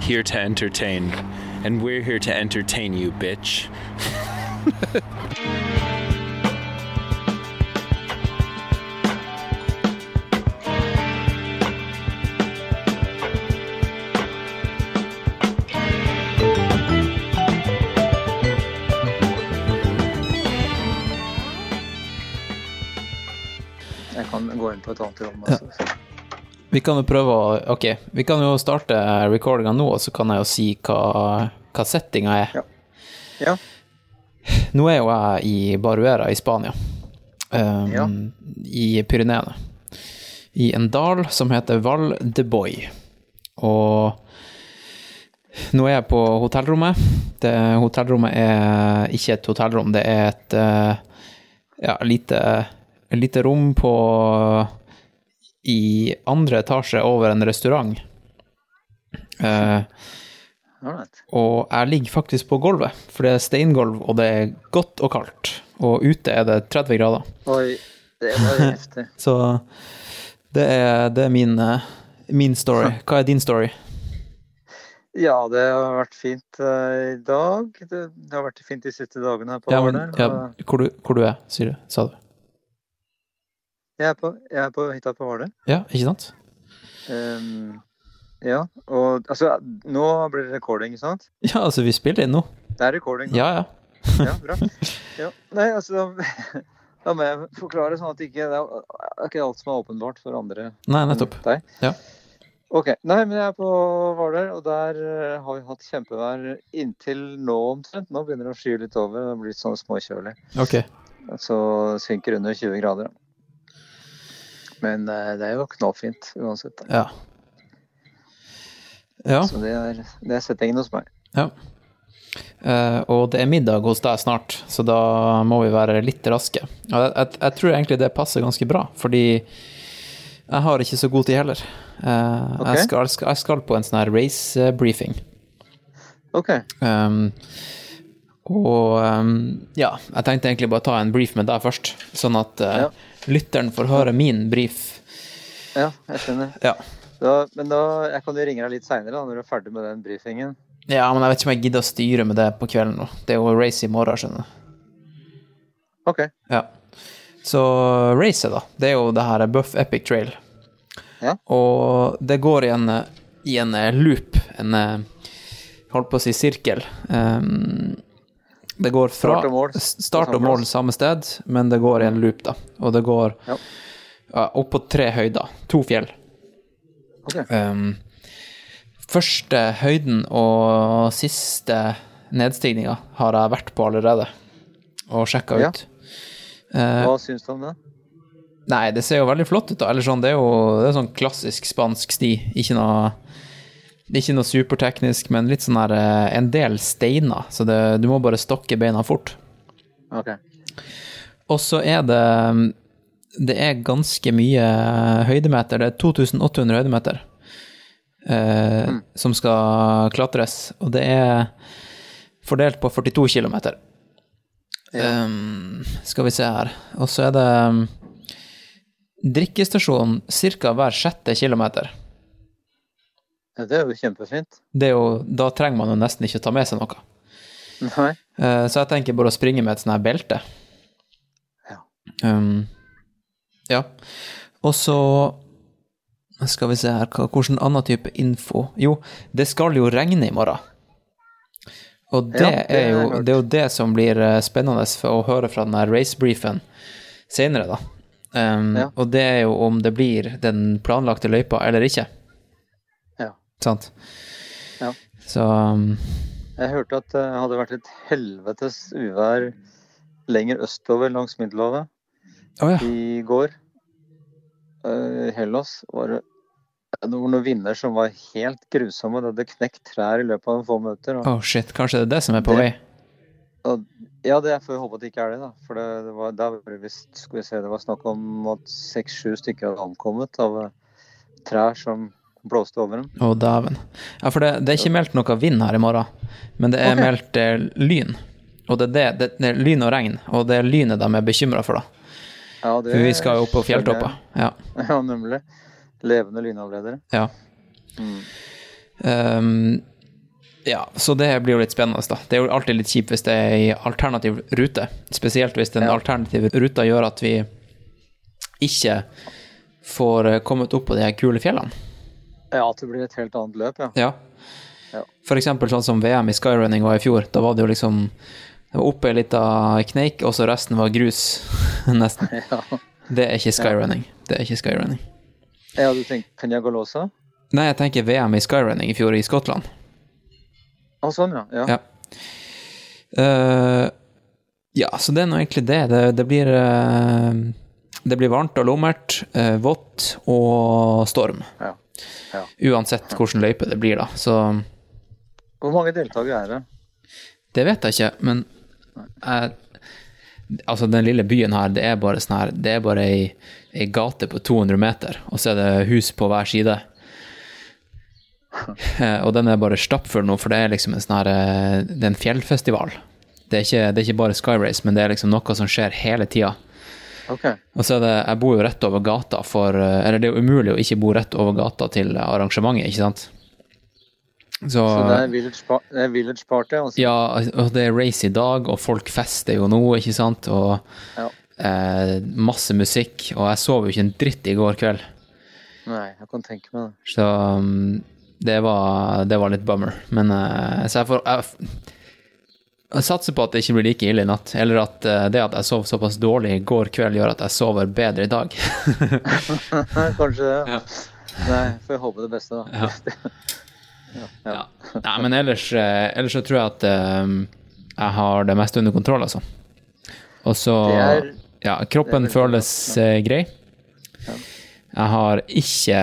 here to entertain. And we're here to entertain you, bitch. Jeg kan gå inn på et annet rom. Altså. Vi kan jo prøve å Ok, vi kan jo starte recordinga nå, og så kan jeg jo si hva, hva settinga er. Ja. Ja. Nå er jo jeg i Baruera i Spania, um, Ja. i Pyreneene. I en dal som heter Val de Boy. Og nå er jeg på hotellrommet. Det hotellrommet er ikke et hotellrom, det er et eh, ja, lite, lite rom på i andre etasje over en restaurant. Uh, og jeg ligger faktisk på gulvet, for det er steingulv, og det er godt og kaldt. Og ute er det 30 grader. Oi, det var heftig. Så det er, det er min, eh, min story. Hva er din story? Ja, det har vært fint eh, i dag. Det, det har vært fint de siste dagene her på Ja, men, ja, hvor, du, hvor du er, sier du? Sa du? Jeg er på, jeg er på hytta på Hvaler. Ja, ikke sant? Um, ja, og altså Nå blir det recording, ikke sant? Ja, altså, vi spiller inn nå. Det er recording. nå. Ja, ja. Ja, bra. Ja. Nei, altså da, da må jeg forklare sånn at det ikke det er ikke alt som er åpenbart for andre Nei, nettopp. deg. Ja. Ok. Nei, men jeg er på Hvaler, og der eh, har vi hatt kjempevær inntil nå omtrent. Nå begynner det å sky litt over. Det blir litt sånn småkjølig. Ok. Så synker under 20 grader. Men eh, det er jo knallfint uansett. Ja. Ja. Så det er, det er settingen hos meg. ja. Uh, og det er middag hos deg snart, så da må vi være litt raske. Og jeg, jeg, jeg tror egentlig det passer ganske bra, fordi jeg har ikke så god tid heller. Uh, okay. jeg, skal, jeg, skal, på en sånn her race briefing. OK. Um, og um, ja, jeg tenkte egentlig bare ta en brief med deg først, sånn at uh, Ja. Lytteren får høre min brief. Ja, jeg skjønner. Ja. Da, men da jeg kan jo ringe deg litt seinere når du er ferdig med den briefingen. ja, men jeg vet ikke om jeg gidder å styre med det på kvelden nå. Det er jo race i morgen, skjønner du. OK. Ja. Så racet, da, det er jo det her Buff Epic Trail. Ja. Og det går i en, i en loop, en eh, Holdt på å si sirkel. Um, det går fra Start og mål. start og mål samme sted, men det går i en loop, da. Og det går Ja. ja, opp på tre høyder. To fjell. Okay. Um, første høyden og siste nedstigninga har jeg vært på allerede, og sjekka Ja. ut. Eh, Hva syns du om det? Nei, det ser jo veldig flott ut, da. Eller sånn, det er jo det er sånn klassisk spansk sti. Ikke noe ikke noe superteknisk, men litt sånn her eh, En del steiner, så det, du må bare stokke beina fort. OK. Og så er det Det er ganske mye høydemeter. Det er 2800 høydemeter eh, som skal klatres, og det er fordelt på 42 km. Um, skal vi se her. Og så er det um, drikkestasjon ca. hver sjette kilometer. Ja, det er jo kjempefint. Det er jo, da trenger man jo nesten ikke ta med seg noe. Nei. Eh, så jeg tenker bare å springe med et sånt her belte. Ja. Um, ja. Og så skal vi se her, hvilken annen type info Jo, det skal jo regne i morgen. Og det, Ja, det er, jo, det er jo det som blir eh, spennende for å høre fra den her racebriefen senere, da. Um, Ja. Og det er jo om det blir den planlagte løypa eller ikke. Sant? Ja. Så um, Jeg hørte at det hadde vært et helvetes uvær lenger østover langs Middelhavet oh, ja. i går. Eh, I Hellas var det noen vinder som var helt grusomme. Det hadde knekt trær i løpet av noen få minutter. Og, Oh shit, kanskje det er det som er på vei? ja, det får vi håpe at det ikke er det, da. For det, det var, da var det visst Skal vi se, det var snakk om at seks-sju stykker hadde ankommet av eh, trær som blåste over dem. Å, dæven. Ja, for det, det er ikke meldt noe vind her i morgen, men det er okay. meldt eh, lyn. Og det er det, det, det er lyn og regn, og det er lynet de er bekymra for, da. Ja, det For vi skal jo opp på fjelltopper. Ja. Ja, nemlig. Levende lynavledere. ja. Mm. Um, ja, så det blir jo litt spennende, da. Det er jo alltid litt kjipt hvis det er ei alternativ rute. Spesielt hvis den Ja. alternative ruta gjør at vi ikke får eh, kommet opp på de her kule fjellene. Ja, at det blir et helt annet løp, ja. Ja. Ja. For eksempel sånn som VM i skyrunning var i fjor. Da var det jo liksom det var oppe ei lita kneik, og så resten var grus, nesten. ja. Det er ikke skyrunning. Det er ikke skyrunning. Ja, du tenker Peñagolosa? Nei, jeg tenker VM i skyrunning i fjor i Skottland. Å, sånn, ja. ja. Eh, ja, så det er nå egentlig det. Det, det blir uh, Det blir varmt og lummert, eh, vått og storm. Ja. Ja. Uansett hvilken løype det blir, da. Så Hvor mange deltakere er det? det vet jeg ikke, men jeg Altså, den lille byen her, det er bare sånn her Det er bare ei, ei gate på 200 meter, og så er det hus på hver side. Eh, Og den er bare stappfull nå, for det er liksom en sånn her eh, Det er en fjellfestival. Det er, ikke, det er ikke bare Sky Race, men det er liksom noe som skjer hele tida. Ok. Og så er det Jeg bor jo rett over gata for eh, Eller det er jo umulig å ikke bo rett over gata til arrangementet, ikke sant? Så, Så det er village, det er village party? Altså. Ja, og det er race i dag, og folk fester jo nå, ikke sant? Og Ja. eh, masse musikk. Og jeg sov jo ikke en dritt i går kveld, Nei, jeg kan tenke meg det. så um, det, var, det var litt bummer. Men eh, Så jeg får jeg, jeg satser på at det ikke blir like ille i natt. Eller at eh, det at jeg sov såpass dårlig i går kveld, gjør at jeg sover bedre i dag. Kanskje det. Ja. Nei, får jeg håpe det beste, da. Ja. Ja. Nei, men ellers, eh, ellers så tror jeg at um, jeg har det meste under kontroll, altså. Og så Ja, kroppen føles grei. Jeg har ikke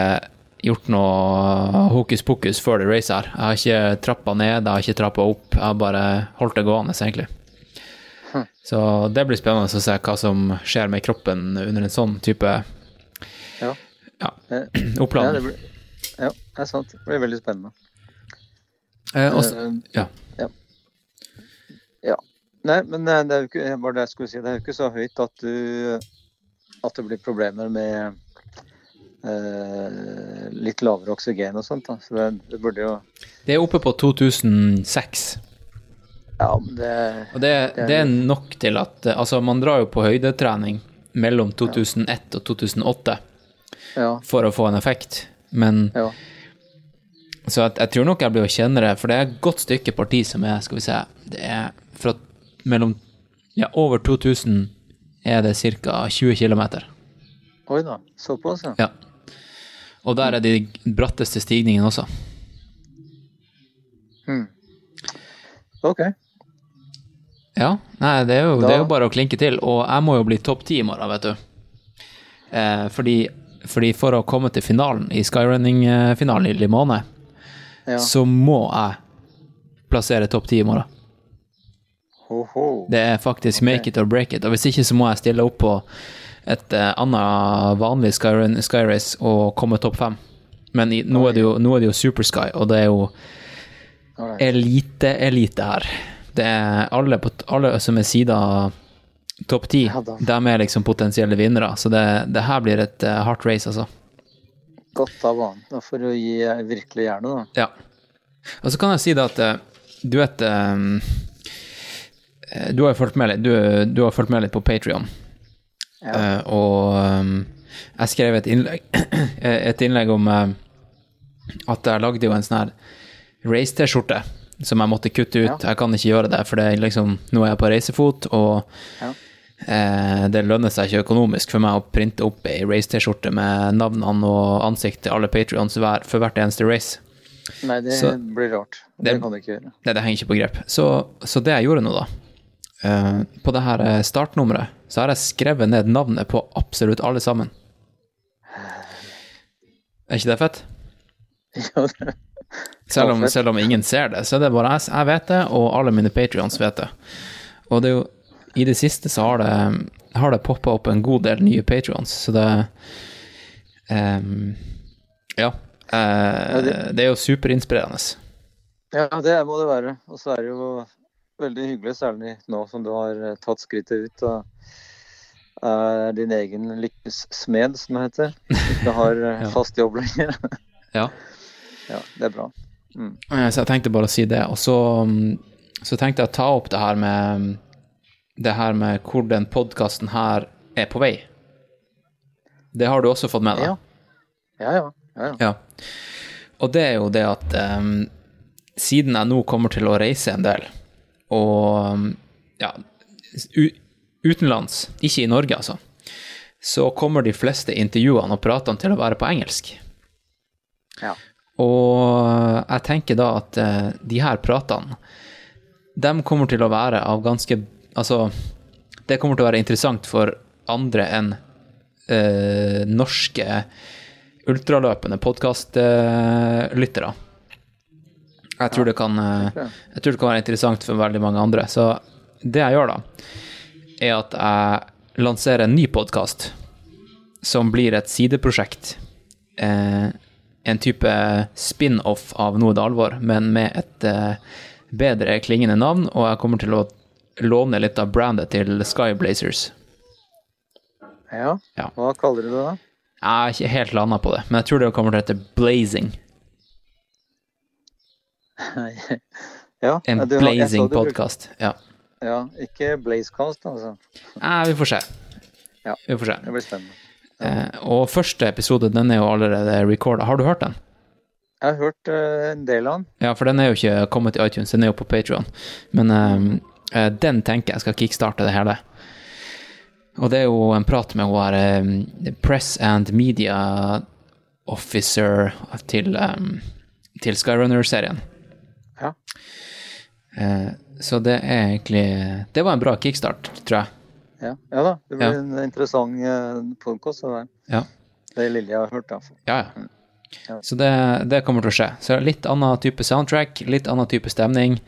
gjort noe hokus pokus før det racet her. Jeg har ikke trappa ned, jeg har ikke trappa opp. Jeg har bare holdt det gående, egentlig. Hm. Så det blir spennende å se hva som skjer med kroppen under en sånn type Ja. ja, Eh, Ja, det, blir, ja, det er sant. Det blir veldig spennende. Eh, også, Eh, ja. ja. Nei, men eh, det er jo ikke, det jeg skulle si, det er jo ikke så høyt at du At det blir problemer med eh, litt lavere oksygen og sånt. Da. Så det, det burde jo Det er oppe på 2006. Ja, men det Og det, det er nok til at eh, Altså, man drar jo på høydetrening mellom 2001 og 2008 Ja. for å få en effekt, men ja. Så jeg, jeg tror nok jeg blir å kjenne det, for det er et godt stykke parti som er, skal vi se Det er fra mellom Ja, over 2000 er det ca. 20 km. Oi da. Såpass, ja. Ja. Og der er de bratteste stigningene også. Hmm. OK. Ja, nei, det er, jo, det er jo bare å klinke til. Og jeg må jo bli topp ti i morgen, vet du. Eh, fordi, fordi for å komme til finalen, i skyrunning-finalen i Limone, Ja. så må jeg plassere topp ti i morgen. Ho-ho. Det er faktisk make it or break it. Og hvis ikke, så må jeg stille opp på et eh, annet vanlig skyrace og komme topp fem. Men i, nå, er det jo, nå er det jo Supersky, og det er jo elite-elite her. Det er alle, på, alle som er sida topp ti, de er liksom potensielle vinnere. Så det, det her blir et uh, hardt race, altså. Godt av banen. Da får du gi eh, virkelig jernet, da. Ja. Og så kan jeg si det at uh, du vet eh, Du har jo fulgt med litt, du, du har fulgt med litt på Patrion. Ja. Eh, og um, jeg skrev et innlegg, et innlegg om uh, at jeg lagde jo en sånn her race-T-skjorte som jeg måtte kutte ut. Ja. Jeg kan ikke gjøre det, for det er liksom, nå er jeg på reisefot, og Ja. eh, det lønner seg ikke økonomisk for meg å printe opp ei race-T-skjorte med navnene og ansikt til alle Patrions hver, for hvert eneste race. Nei, det Så- blir rart. Det, Det- kan du ikke gjøre. Nei, det henger ikke på grep. Så, så det jeg gjorde nå, da eh, På det her eh, startnummeret så har jeg skrevet ned navnet på absolutt alle sammen. Er ikke det fett? Ja, det- Selv om, selv om ingen ser det, så er det bare jeg, jeg vet det, og alle mine patrions vet det. Og det er jo I det siste så har det, har det poppa opp en god del nye patrions, så det um, Ja. Uh, det- det er jo superinspirerende. ja, det må det være. Og så er det jo veldig hyggelig, særlig nå som du har eh, tatt skrittet ut og er din egen lykkes smed, som det heter. Ikke har eh, fast jobb lenger. Ja. Ja, det er bra. Mm. Eh, Så jeg tenkte bare å si det. Og så, mm, så tenkte jeg å ta opp det her med det her med hvor den podkasten her er på vei. Det har du også fått med deg? Ja. Ja, ja. ja, ja. Ja. Og det er jo det at um, siden jeg nå kommer til å reise en del, og ja, utenlands, ikke i Norge altså, så kommer de fleste intervjuene og pratene til å være på engelsk. Ja. Og jeg tenker da at eh, de her pratene, de kommer til å være av ganske Altså, det kommer til å være interessant for andre enn eh, norske ultraløpende podkastlyttere. Jeg tror det kan eh, Jeg tror det kan være interessant for veldig mange andre. Så det jeg gjør da, er at jeg lanserer en ny podkast som blir et sideprosjekt. Eh, en type spin-off av Noe det alvor, men med et eh, bedre klingende navn, og jeg kommer til å låne litt av brandet til Skyblazers. ja. Ja. Hva kaller du det da? Jeg er ikke helt landa på det, men jeg tror det kommer til å hete Blazing. Ja, En du blazing podkast. Ja. Ja, ikke Blazecast, altså. Nei, vi får se. Ja. Vi får se. Det blir spennende. Eh, og første episode, den er jo allerede recorda. Har du hørt den? Jeg har hørt uh, en del av den. Ja, for den er jo ikke kommet i iTunes, den er jo på Patreon. Men eh, den tenker jeg skal kickstarte det hele. Og det er jo en prat med hun her eh, Press and Media Officer til, um, til Skyrunner-serien. Ja. Eh, så det er egentlig Det var en bra kickstart, tror jeg. Ja, ja da. Det blir Ja. en interessant uh, podkast. Det, der. Ja. det lille jeg har hørt, iallfall. Ja, ja. Ja. Så det, det kommer til å skje. Så litt annen type soundtrack, litt annen type stemning.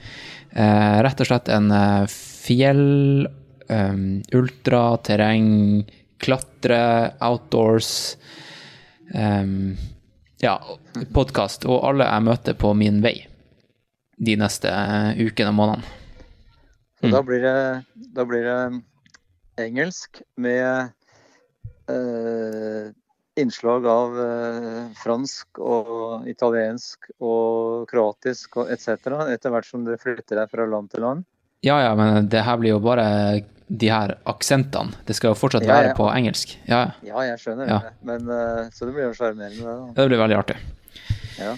Eh, rett og slett en eh, fjell, um, ultra, terreng, klatre, outdoors um, Ja, podkast. Og alle jeg møter på min vei de neste eh, ukene og månedene. Mm. da blir det, da blir det engelsk med eh, innslag av eh, fransk og italiensk og kroatisk og etc. Etter hvert som du flytter deg fra land til land. Ja, ja, men det her blir jo bare de her aksentene. Det skal jo fortsatt være ja. på engelsk. Ja, ja. Ja, jeg skjønner Ja. det. Men, eh, så det blir jo sjarmerende, Det blir veldig artig. Ja.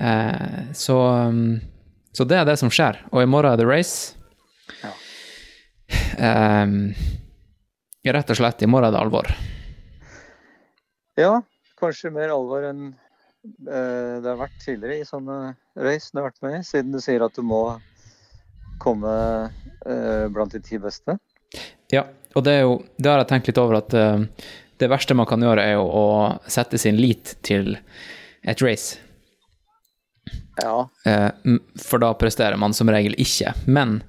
Eh, så, um, så det er det som skjer. Og i morgen er det race. Ja. Um, rett og slett, i morgen er det alvor. Ja, kanskje mer alvor enn eh, det har vært tidligere i sånne race du har vært med i, siden du sier at du må komme eh, blant de ti beste. Ja, og det jo Det har jeg tenkt litt over, at eh, det verste man kan gjøre, er jo å sette sin lit til et race. Ja, Eh, for da presterer man som regel ikke. Men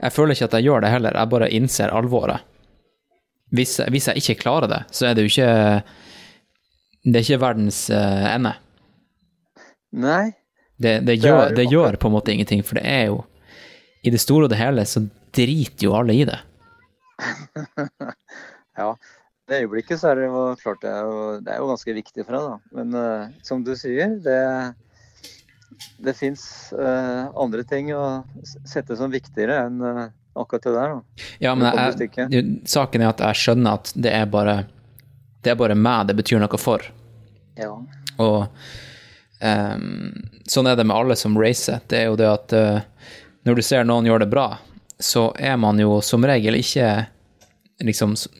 jeg føler ikke at jeg gjør det heller, jeg bare innser alvoret. Hvis, hvis jeg ikke klarer det, så er det jo ikke Det er ikke verdens eh, ende. nei, Det, det, gjør, det gjør på en måte ingenting, for det er jo I det store og det hele så driter jo alle i det. ja. Det øyeblikket så er det jo klart det er jo, det er jo ganske viktig for deg, da. Men uh, som du sier, det, det fins andre ting å sette som viktigere enn uh, akkurat det der. da. Ja, men jeg, jeg, saken er at jeg skjønner at det er bare Det er bare meg det betyr noe for. Ja. Og um, sånn er det med alle som racer. Det er jo det at uh, når du ser noen gjøre det bra, så er man jo som regel ikke liksom så,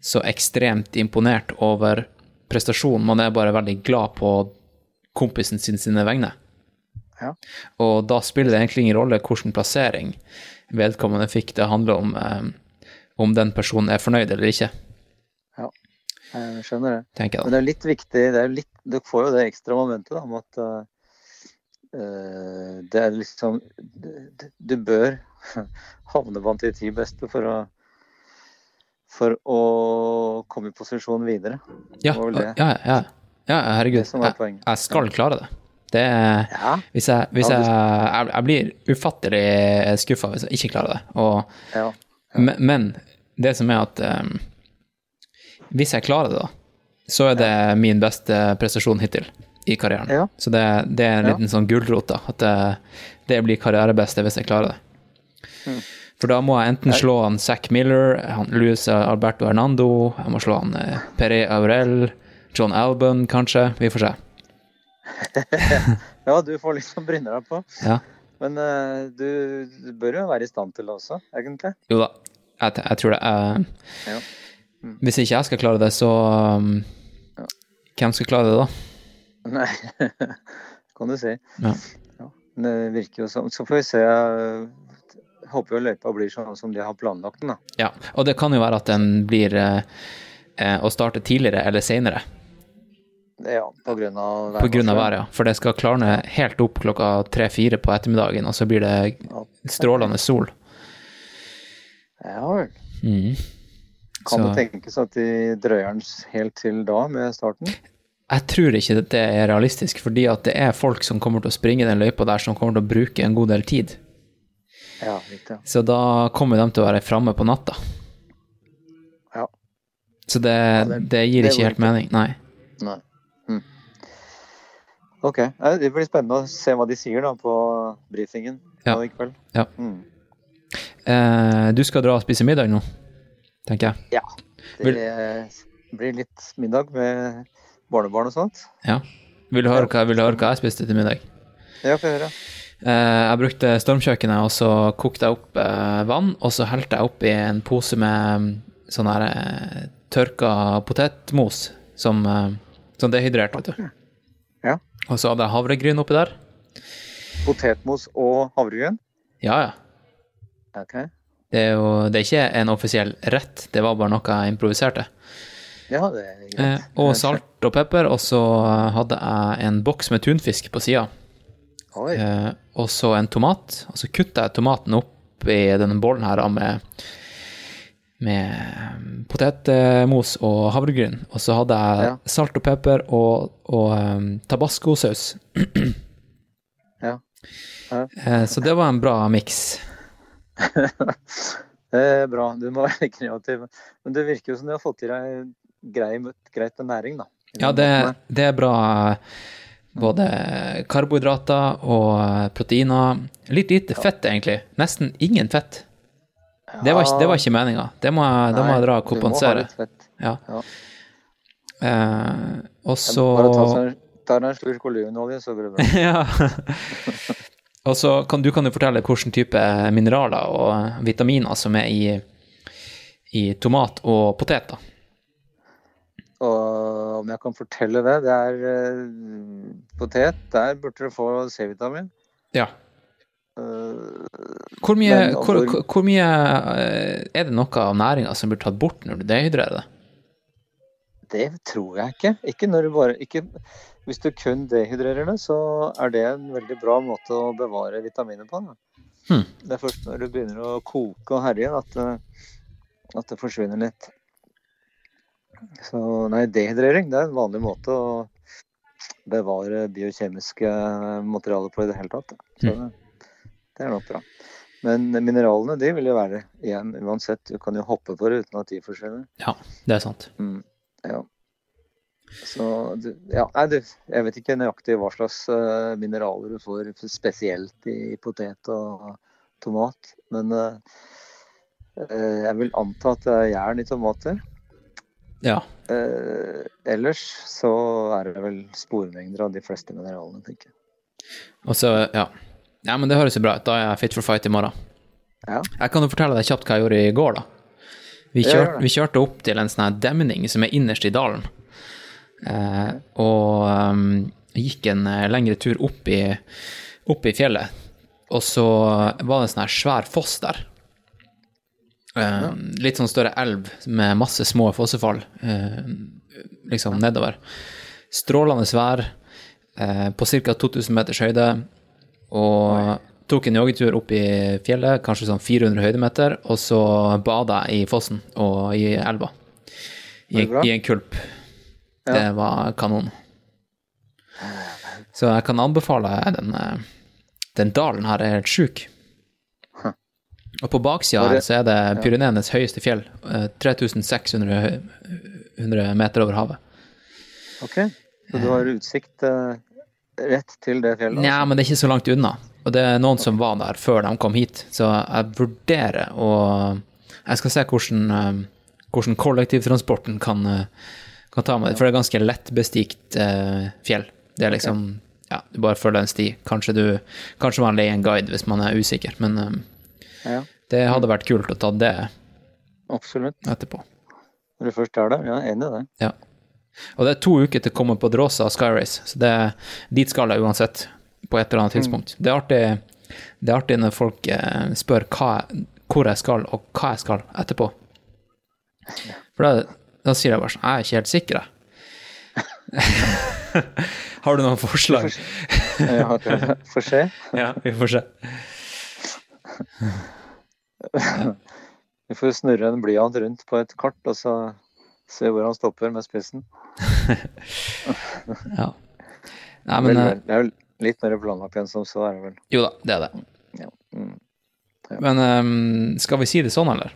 så ekstremt imponert over prestasjonen. Man er bare veldig glad på kompisen sin sine vegne. Ja. Og da spiller det egentlig ingen rolle hvilken plassering vedkommende fikk. Det handler om eh, om den personen er fornøyd eller ikke. Ja, Jeg skjønner det. jeg Men det er litt viktig det er litt, Du får jo det ekstra momentet da, om at uh, det er liksom du, bør havne blant de ti beste for å for å komme i posisjon videre. Ja, ja, ja. ja herregud. Jeg, jeg skal klare det. Det Ja, Hvis jeg, hvis jeg, jeg, jeg blir ufattelig skuffa hvis jeg ikke klarer det. Og, ja. men, men det som er at um, hvis jeg klarer det, da, så er det min beste prestasjon hittil i karrieren. Ja. Så det, det er en Ja. liten sånn gulrot, da. At det, det blir karrierebeste hvis jeg klarer det. Mm. For da må jeg enten slå han Zack Miller, han Luis Alberto Hernando, jeg må slå han eh, Pere Aurel, John Albon, kanskje. Vi får se. ja, du får liksom bryne deg på. Ja. Men uh, du, du bør jo være i stand til det også, egentlig. Jo da, jeg, jeg tror det. Uh, Ja. Mm. Hvis ikke jeg skal klare det, så um, Ja. Hvem skal klare det, da? Nei, kan du si. Ja. Ja, det virker jo sånn. Så får vi se. Jeg håper jo løypa blir sånn som de har planlagt den, da. Ja, og det kan jo være at den blir uh, å starte tidligere eller senere, Ja, på grunn av på grunn av været, ja. For det skal klarne helt opp klokka tre-fire på ettermiddagen, og så blir det strålende sol. Ja vel. Mm. Kan Så- det tenkes at de drøyer den helt til da med starten? Jeg tror ikke det er realistisk, fordi at det er folk som kommer til å springe den løypa der, som kommer til å bruke en god del tid. Ja, riktig. Så da kommer de til å være framme på natta. Ja. Så det, det- det gir det ikke helt mening, nei. Nei. Ok. Det blir spennende å se hva de sier da på brifingen Ja. i kveld. Ja. Mm. Eh, du skal dra og spise middag nå, tenker jeg. Ja. Det blir litt middag med barnebarn og sånt. Ja. Vil du høre hva, vil du høre hva jeg spiste til middag? Ja, få høre. Eh, jeg brukte stormkjøkkenet, og så kokte jeg opp eh, vann, og så helte jeg oppi en pose med mm, sånn her eh, tørka potetmos som, eh, som dehydrert, vet du. Og så hadde jeg havregryn oppi der. Potetmos og havregryn. Ja, ja. Okay. Det er jo det er ikke en offisiell rett, det var bare noe jeg improviserte. Ja, det er greit. Eh, og salt og pepper, og så hadde jeg en boks med tunfisk på sida. Eh, og så en tomat. Og så kutta jeg tomaten opp i denne bollen her med, med potetmos og havregryn. Og så hadde jeg Ja. salt og pepper og, og um, tabascosaus. Ja. Ja. Eh, så det var en bra miks. Det er bra. Du må være kreativ. Men det virker jo som du har fått i deg grei, greit med næring, da. Ja, det, det er bra både karbohydrater og proteiner. Litt lite fett, egentlig. Nesten ingen fett. Det var, det var ikke meninga. Det må jeg, det må jeg dra og kompensere. Ja. Ja. Uh, og så Bare ta seg ta deg en slurk olivenolje, så går det bra. ja. Og så kan du kan jo fortelle hvilken type mineraler og vitaminer som er i, i tomat og potet. Og om jeg kan fortelle det, det er uh, potet. Der burde du få C-vitamin. Ja. Eh, Hvor mye, Men hvor, hvor- hvor, hvor mye eh, Er det noe av næringa som blir tatt bort når du dehydrerer det? det tror jeg ikke. Ikke når du bare ikke, Hvis du kun dehydrerer det, så er det en veldig bra måte å bevare vitaminer på. Hmm. Det er først når du begynner å koke og herje at, det- at det forsvinner litt. Så nei, dehydrering det er en vanlig måte å bevare biokjemiske materialer på i det hele tatt. Så Hmm. Det er nok bra. Men mineralene de vil jo være igjen uansett. Du kan jo hoppe på det uten at de forsvinner. Ja, det er sant. Mm, ja. Så ja, nei, du, jeg vet ikke nøyaktig hva slags eh, mineraler du får spesielt i potet og tomat, men eh, eh, jeg vil anta at det er jern i tomater. Ja. Ellers så er det vel spormengder av de fleste mineralene, tenker jeg. Og så, ja. Ja. Men det høres jo bra ut. Da er jeg fit for fight i morgen. Ja. Jeg kan jo fortelle deg kjapt hva jeg gjorde i går, da. Vi, kjør, vi kjørte opp til en sånn demning som er innerst i dalen. Eh, og um, gikk en eh, lengre tur opp i, opp i fjellet. Og så var det en sånn svær foss der. Eh, litt sånn større elv med masse små fossefall eh, liksom nedover. Strålende vær eh, på ca. 2000 meters høyde. Og tok en joggetur opp i fjellet, kanskje sånn 400 høydemeter, og så bada jeg i fossen og i elva. I, i en kulp. Det var kanon. Så jeg kan anbefale den, eh, den dalen her er helt sjuk. Og på baksida her så er det Pyreneenes høyeste fjell. eh, 3600 meter over havet. Ok, så du har utsikt eh, rett til det fjellet? Nja, men det er ikke så langt unna. Og det er noen som var der før de kom hit, så jeg vurderer å Jeg skal se hvordan, eh, hvordan kollektivtransporten kan, eh, kan ta meg dit, for det er ganske lettbestikt eh, fjell. Det er liksom Ja, du bare følger en sti. Kanskje du Kanskje man leier en guide hvis man er usikker, men Ja, det hadde vært kult å ta det absolutt. etterpå. Når du først er der, ja, enig i det. Ja. Og det er to uker til å komme på og Skyrace, så det, dit skal jeg uansett, på et eller annet tidspunkt. Det, er artig, det er artig når folk eh, spør hva, hvor jeg skal, og hva jeg skal etterpå. For da, da sier jeg bare sånn Jeg er ikke helt sikker, jeg. Har du noen forslag? Ja. Får se. Ja, vi får se. Vi får snurre en blyant rundt på et kart, og så se hvor han stopper med spissen. Ja. Nei, men eh, vel. Det er jo litt mer planlagt enn som så, er det vel. Jo da, det er det. Ja. Mm. Men um, skal vi si det sånn, eller?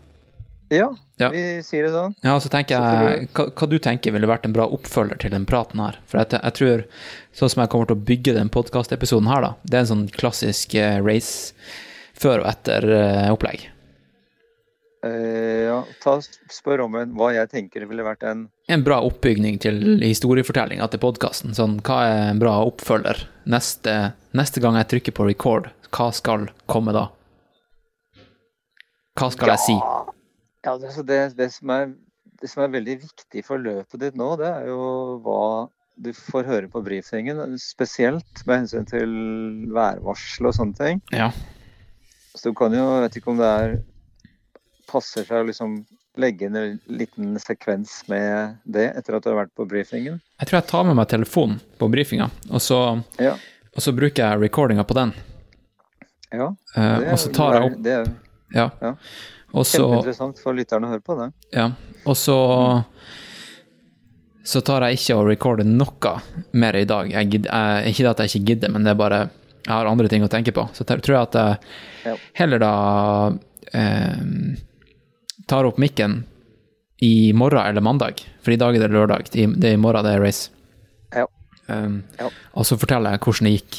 Ja, Ja. vi sier det sånn. Ja, så tenker jeg, hva, hva du tenker ville vært en bra oppfølger til den praten her? For jeg, jeg tror, sånn som jeg kommer til å bygge den podkastepisoden her, da, det er en sånn klassisk eh, race før og etter-opplegg. Eh, ja, ta, spør om en, hva jeg tenker ville vært en En bra oppbygning til historiefortellinga til podkasten. Sånn, hva er en bra oppfølger? Neste, neste gang jeg trykker på record, hva skal komme da? Hva skal jeg si? Ja, det, det, det, som er, det som er veldig viktig for løpet ditt nå, det er jo hva du får høre på brifingen. Spesielt med hensyn til værvarsel og sånne ting. Ja. Så du kan jo, jeg vet ikke om det er passer seg å liksom legge inn en liten sekvens med det etter at du har vært på brifingen. Jeg tror jeg tar med meg telefonen på brifinga, og så, Ja. og så bruker jeg recordinga på den. ja Eh, det, og så tar jeg opp Det er Ja. Ja. Og så kjempeinteressant for lytterne å høre på det. Ja, og så så tar jeg ikke og recorder noe mer i dag. Jeg jeg, ikke at jeg ikke gidder, men det er bare jeg har andre ting å tenke på. Så tror jeg at jeg heller da eh, tar opp mikken i morgen eller mandag, for i dag er det lørdag. Det er i morgen det er race. Ja. Um, Ja. Og så forteller jeg hvordan det gikk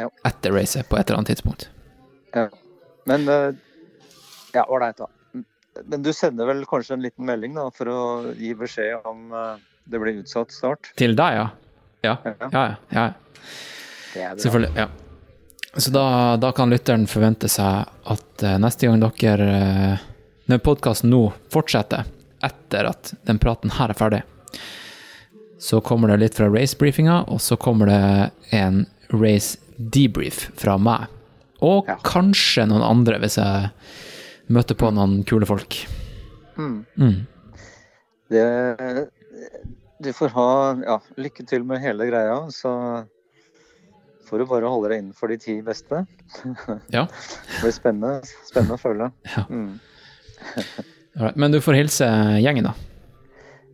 Ja. etter racet på et eller annet tidspunkt. Ja. Men uh, Ja, ålreit, da. Men du sender vel kanskje en liten melding da, for å gi beskjed om uh, det blir utsatt start? Til deg, ja. Ja, Ja. ja, ja. Selvfølgelig. ja. Så da, da kan lytteren forvente seg at uh, neste gang dere Når podkasten nå fortsetter, etter at den praten her er ferdig, så kommer det litt fra race-briefinga, og så kommer det en race-debrief fra meg. Og Ja. kanskje noen andre, hvis jeg møter på noen kule folk. Mm. Mm. Det, du får ha ja, lykke til med hele greia, så får du bare holde deg innenfor de ti beste. Ja. Det blir spennende, spennende å følge. Ja. Mm. Men du får hilse gjengen, da.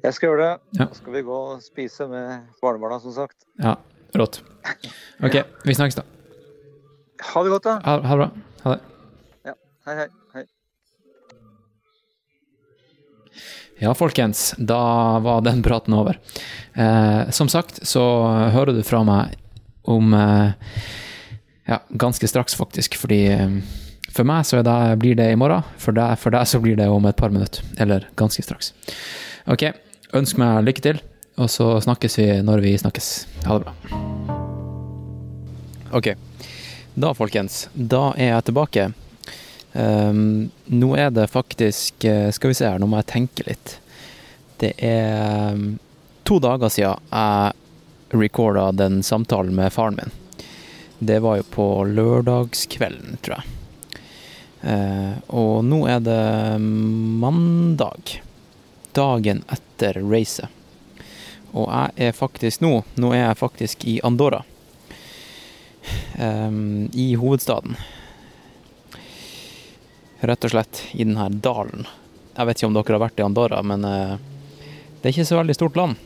Jeg skal gjøre det. Ja. Så skal vi gå og spise med barnebarna, som sagt. Ja, rått. Ok, vi snakkes, da. Ha det godt, da. Ha, ha det bra. Ha det. Hei, hei. hei. Ja, folkens, da var den praten over. Eh, som sagt så hører du fra meg om eh, Ja, ganske straks, faktisk, fordi eh, for meg så det, blir det i morgen, for deg, for deg så blir det om et par minutter. Eller ganske straks. Ok, ønsk meg lykke til, og så snakkes vi når vi snakkes. Ha det bra. Ok, da folkens, da er jeg tilbake. Um, nå er det faktisk eh, Skal vi se her, nå må jeg tenke litt. Det er um, to dager siden jeg recorda den samtalen med faren min. Det var jo på lørdagskvelden, tror jeg. Eh, og nå er det mandag. Dagen etter racet. Og jeg er faktisk nå Nå er jeg faktisk i Andorra. Eh, I hovedstaden. Rett og slett i denne dalen. Jeg vet ikke om dere har vært i Andorra, men eh, det er ikke så veldig stort land.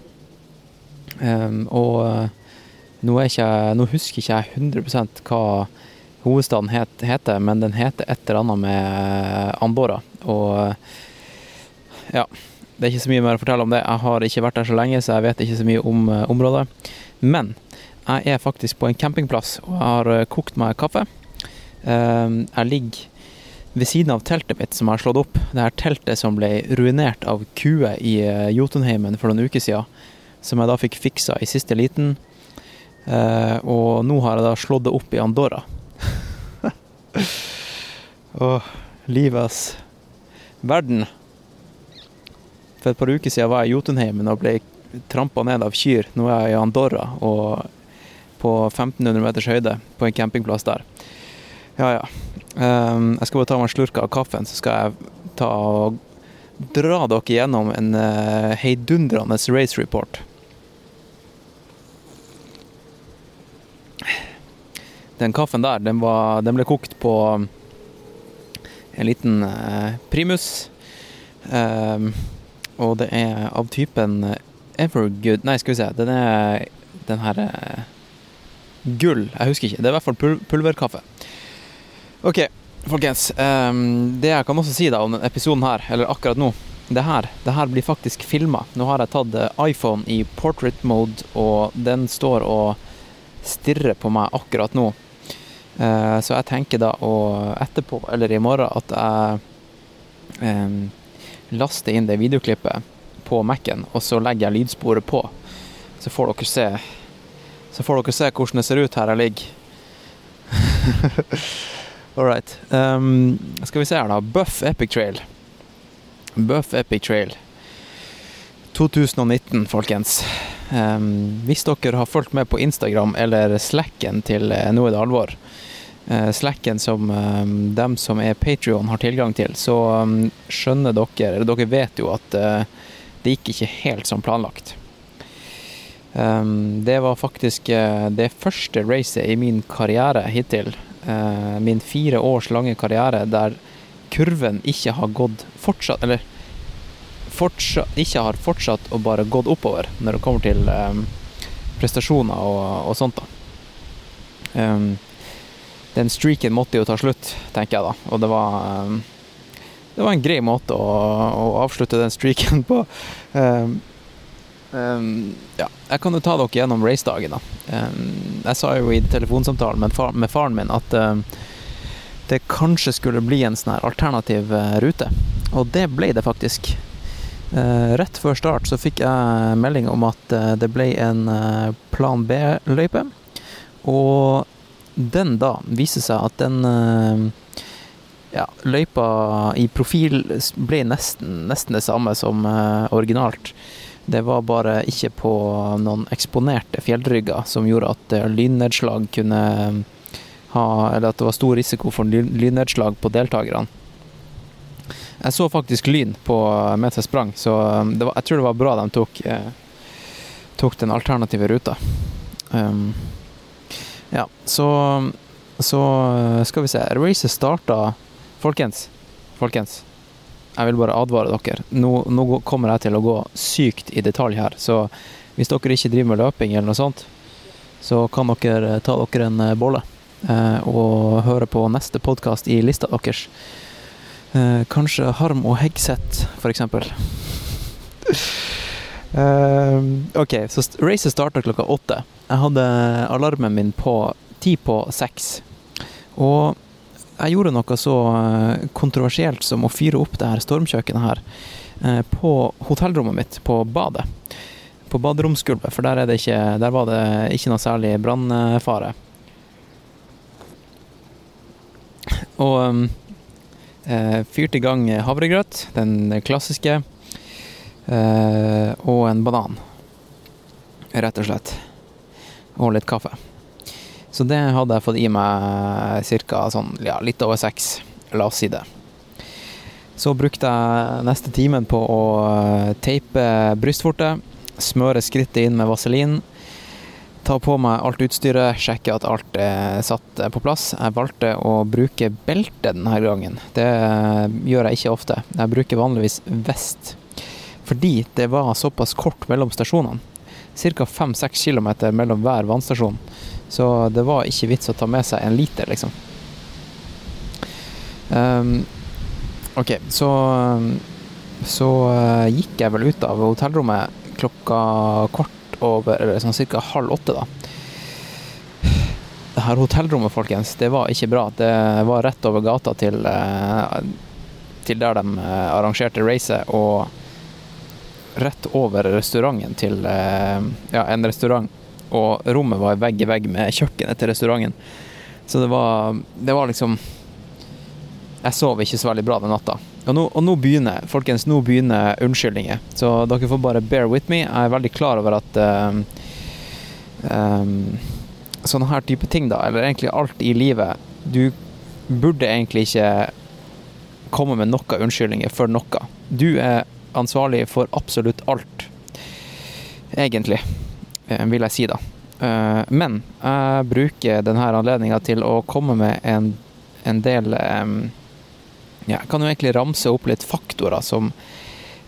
Um, og eh, nå, ikke, nå husker ikke jeg 100 hva hovedstaden het, heter, men den heter et eller annet med Andorra. Og eh, ja, det er ikke så mye mer å fortelle om det. Jeg har ikke vært der så lenge, så jeg vet ikke så mye om uh, området. Men jeg er faktisk på en campingplass og jeg har uh, kokt meg kaffe. Uh, jeg ligger ved siden av teltet mitt som jeg har slått opp. Det her teltet som ble ruinert av kuer i Jotunheimen for noen uker siden. Som jeg da fikk fiksa i siste liten. og nå har jeg da slått det opp i Andorra. Åh, livets verden. For et par uker siden var jeg i Jotunheimen og ble trampa ned av kyr. Nå er jeg i Andorra og på 1500 meters høyde på en campingplass der. Ja, ja. Um, jeg skal bare ta meg en slurk av kaffen, så skal jeg ta og dra dere gjennom en uh, heidundrende race report. Den kaffen der, den, var, den ble kokt på en liten eh, primus. Eh, og det er av typen Evergood Nei, skal vi se. Den er den her eh, Gull. Jeg husker ikke. Det er i hvert fall pul pulverkaffe. OK, folkens. Um, det jeg kan også si da om denne episoden her, eller akkurat nå det her, det her blir faktisk filma. Nå har jeg tatt iPhone i portrait mode, og den står og stirrer på meg akkurat nå. Uh, så jeg tenker da å etterpå, eller i morgen, at jeg laster inn det videoklippet på Mac-en, og så legger jeg lydsporet på. Så får dere se Så får dere se hvordan det ser ut her jeg ligger. All right. Um, skal vi se her, da. Buff Epic Trail. Buff Epic Trail 2019, folkens. Um, hvis dere har fulgt med på Instagram eller Slacken til Nå er det alvor, Slacken som um, dem som er Patrion har tilgang til, så um, skjønner dere, eller dere vet jo at uh, det gikk ikke helt som planlagt. det var faktisk det første racet i min karriere hittil, min fire års lange karriere, der kurven ikke har gått fortsatt, eller fortsatt, ikke har fortsatt å bare gått oppover når det kommer til prestasjoner og, og, sånt. da. Um, den streaken måtte jo ta slutt, tenker jeg da. Og det var, um, det var en grei måte å, å avslutte den streaken på. ja, jeg kan jo ta dere gjennom racedagen, da. jeg sa jo i telefonsamtalen med, far, med faren min at det kanskje skulle bli en sånn her alternativ uh, rute. Og det ble det faktisk. Uh, rett før start så fikk jeg melding om at uh, det ble en plan B-løype. Og den da viser seg at den ja, løypa i profil ble nesten, nesten det samme som originalt. Det var bare ikke på noen eksponerte fjellrygger som gjorde at lynnedslag kunne ha, eller at det var stor risiko for lynnedslag på deltakerne. Jeg så faktisk lyn på mens jeg sprang, så var, jeg tror det var bra de tok, eh, tok den alternative ruta. Um, ja, så, så uh, skal vi se. Racet starta Folkens, folkens. Jeg vil bare advare dere. Nå, nå, kommer jeg til å gå sykt i detalj her, så hvis dere ikke driver med løping eller noe sånt, så kan dere ta dere en eh, bolle. Eh, og høre på neste podkast i lista deres. Eh, kanskje Harm og Hegseth, f.eks. Uh, OK, så racet starta klokka åtte. Jeg hadde alarmen min på ti på seks. Og jeg gjorde noe så kontroversielt som å fyre opp det her stormkjøkkenet her på hotellrommet mitt, på badet. På baderomsgulvet, for der, ikke, der var det ikke noe særlig brannfare. Og eh, fyrte i gang havregrøt, den klassiske, eh, og en banan. Rett og slett. Og litt kaffe. Så det hadde jeg fått i meg ca. sånn, ja, litt over seks. La oss si det. Så brukte jeg neste timen på å eh, teipe brystvortet, smøre skrittet inn med vaselin, ta på meg alt utstyret, sjekke at alt er satt på plass. Jeg valgte å bruke belte denne gangen. Det gjør jeg ikke ofte. Jeg bruker vanligvis vest. Fordi det var såpass kort mellom stasjonene. Ca. 5-6 km mellom hver vannstasjon. Så det var ikke vits å ta med seg en liter, liksom. Um, ok, så Så uh, gikk jeg vel ut av hotellrommet klokka kort over eller sånn ca. halv åtte, da. Det her hotellrommet, folkens, det var ikke bra. Det var rett over gata til, uh, til der de uh, arrangerte racet, og rett over restauranten til ja, en restaurant. Og rommet var vegg i vegg med kjøkkenet til restauranten. Så det var, det var liksom Jeg sov ikke så veldig bra den natta. Og nå, og nå, begynner folkens, nå begynner unnskyldninger. Så dere får bare bear with me. Jeg er veldig klar over at um, um, Sånne her type ting, da, eller egentlig alt i livet Du burde egentlig ikke komme med noen unnskyldninger for noe. Du er ansvarlig for absolutt alt. Egentlig, vil jeg si, da. Men jeg bruker denne anledninga til å komme med en, en del um, ja, jeg kan jo egentlig ramse opp litt faktorer som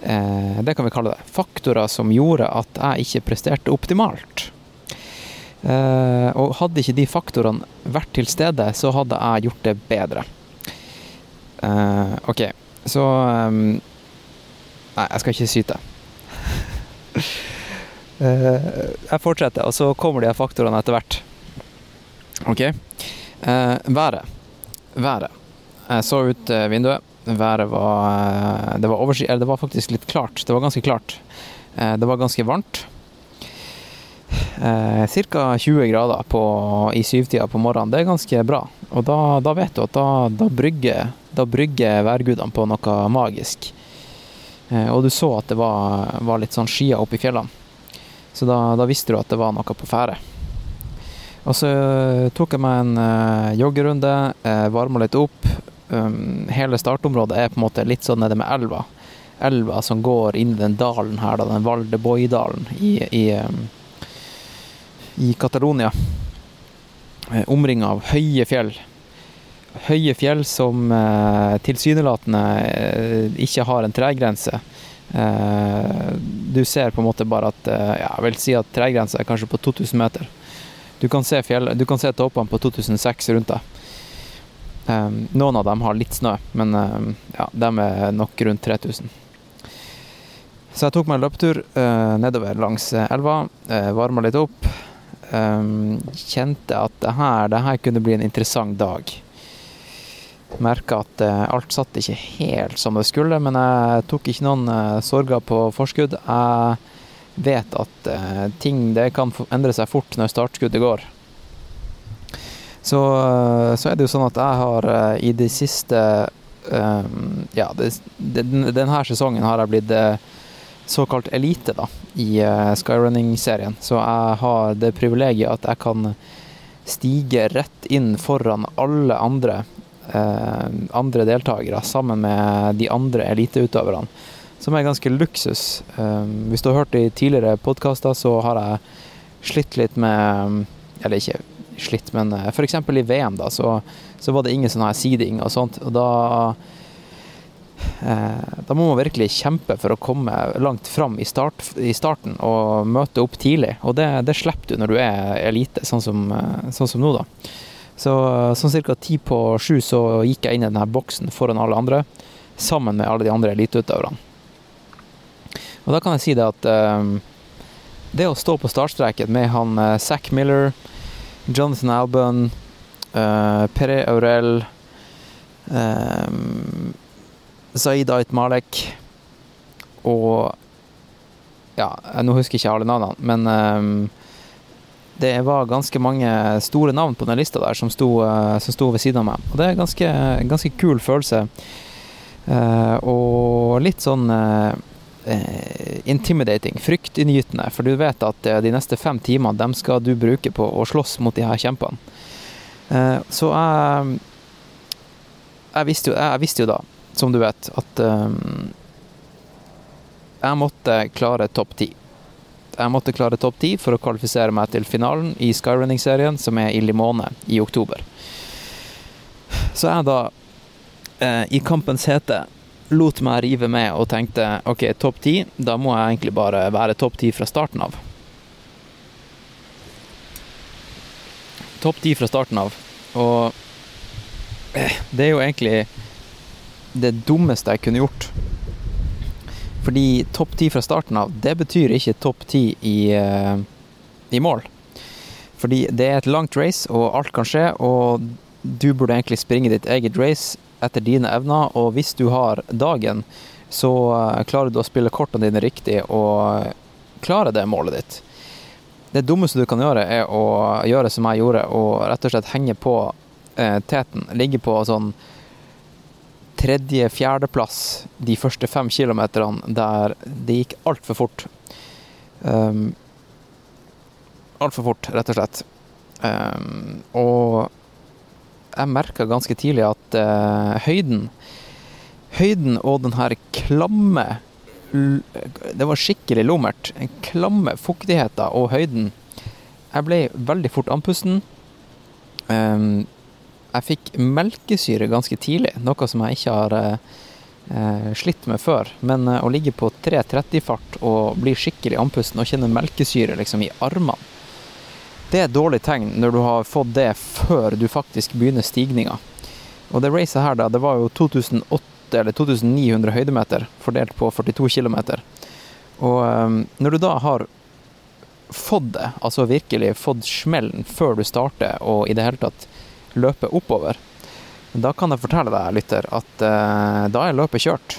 eh, Det kan vi kalle det. Faktorer som gjorde at jeg ikke presterte optimalt. Eh, og hadde ikke de faktorene vært til stede, så hadde jeg gjort det bedre. Eh, OK, så Nei, jeg skal ikke syte. Eh, jeg fortsetter, og så kommer de faktorene etter hvert. OK. Eh, været. Været. Jeg så ut eh, vinduet. Været var det var, oversky, det var faktisk litt klart. Det var ganske klart. Det var ganske varmt. Ca. 20 grader på, i syvtida på morgenen. Det er ganske bra. Og da, da vet du at da, da brygger, da brygger værgudene på noe magisk. Og du så at det var, var litt sånn skyer oppe i fjellene. Så da, da, visste du at det var noe på ferde. Og så tok jeg meg en uh, joggerunde, uh, varma litt opp. Um, hele startområdet er på en måte litt sånn nede med elva. Elva som går inn i den dalen her, da, den Valdeboidalen i, i, um, i Catalonia. Omringa av høye fjell. Høye fjell som uh, tilsynelatende uh, ikke har en tregrense. Uh, du ser på en måte bare at Jeg vil si at tregrensa er kanskje på 2000 meter. Du kan se, fjell, du kan se toppene på 2006 rundt deg. Noen av dem har litt snø, men ja, de er nok rundt 3000. Så jeg tok meg en løpetur nedover langs elva, uh, varma litt opp. Kjente at det her, det her kunne bli en interessant dag. Merka at uh, alt satt ikke helt som det skulle, men jeg tok ikke noen uh, sorger på forskudd. Jeg vet at uh, ting det kan endre seg fort når startskuddet går. Så, så er det jo sånn at jeg har i de siste Ja, denne sesongen har jeg blitt såkalt elite da, i skyrunning-serien. Så jeg har det privilegiet at jeg kan stige rett inn foran alle andre eh, andre deltakere sammen med de andre eliteutøverne, som er ganske luksus. Eh, hvis du har hørt i tidligere podkaster, så har jeg slitt litt med Eller ikke slitt, men eh, f.eks. i VM, da, så, så, var det ingen sånn her seeding og sånt. Og da eh, da må man virkelig kjempe for å komme langt fram i, start, i starten og møte opp tidlig. Og det, det slipper du når du er elite, sånn som, eh, sånn som nå, da. Så sånn ca. ti på sju så gikk jeg inn i denne boksen foran alle andre, sammen med alle de andre eliteutøverne. Og da kan jeg si det at um, det å stå på startstreken med han uh, Zack Miller, Jonathan Albon, uh, Pere Aurel, um, Zaid Ait Malek og Ja, nå husker jeg ikke alle navnene, men um, det var ganske mange store navn på den lista der som sto, uh, som sto ved siden av meg. Og det er en ganske, ganske kul følelse. Uh, og litt sånn uh, intimidating, fryktinngytende. For du vet at de neste fem timene dem skal du bruke på å slåss mot de her kjempene. så jeg jeg visste jo, jeg visste jo da, som du vet, at jeg måtte klare topp ti. Jeg måtte klare topp ti for å kvalifisere meg til finalen i Skyrunning-serien, som er i Limone i oktober. Så jeg da, eh, i kampens hete, lot meg rive med og tenkte OK, topp ti, da må jeg egentlig bare være topp ti fra starten av. Topp ti fra starten av. Og eh, det er jo egentlig det dummeste jeg kunne gjort. Fordi topp ti fra starten av, det betyr ikke topp ti i, eh, i mål. Fordi det er et langt race, og alt kan skje, og du burde egentlig springe ditt eget race etter dine evner, og hvis du har dagen, så eh, klarer du å spille kortene dine riktig og klare det målet ditt. Det dummeste du kan gjøre, er å gjøre som jeg gjorde, og rett og slett henge på eh, teten. Ligge på sånn tredje-fjerdeplass de første fem kilometerne der det gikk altfor fort. Um, altfor fort, rett og slett. Um, og jeg merka ganske tidlig at uh, høyden Høyden og den her klamme Det var skikkelig lummert. Den klamme fuktigheten og høyden. Jeg ble veldig fort andpusten. Um, jeg fikk melkesyre ganske tidlig, noe som jeg ikke har eh, slitt med før. Men eh, å ligge på 3.30-fart og bli skikkelig andpusten og kjenne melkesyre liksom i armene, det er et dårlig tegn når du har fått det før du faktisk begynner stigninga. Og det racet her, da, det var jo 2008 eller 2900 høydemeter fordelt på 42 km. Og eh, når du da har fått det, altså virkelig fått smellen før du starter og i det hele tatt løpet oppover, da kan jeg fortelle deg, lytter, at eh, da er løpet kjørt.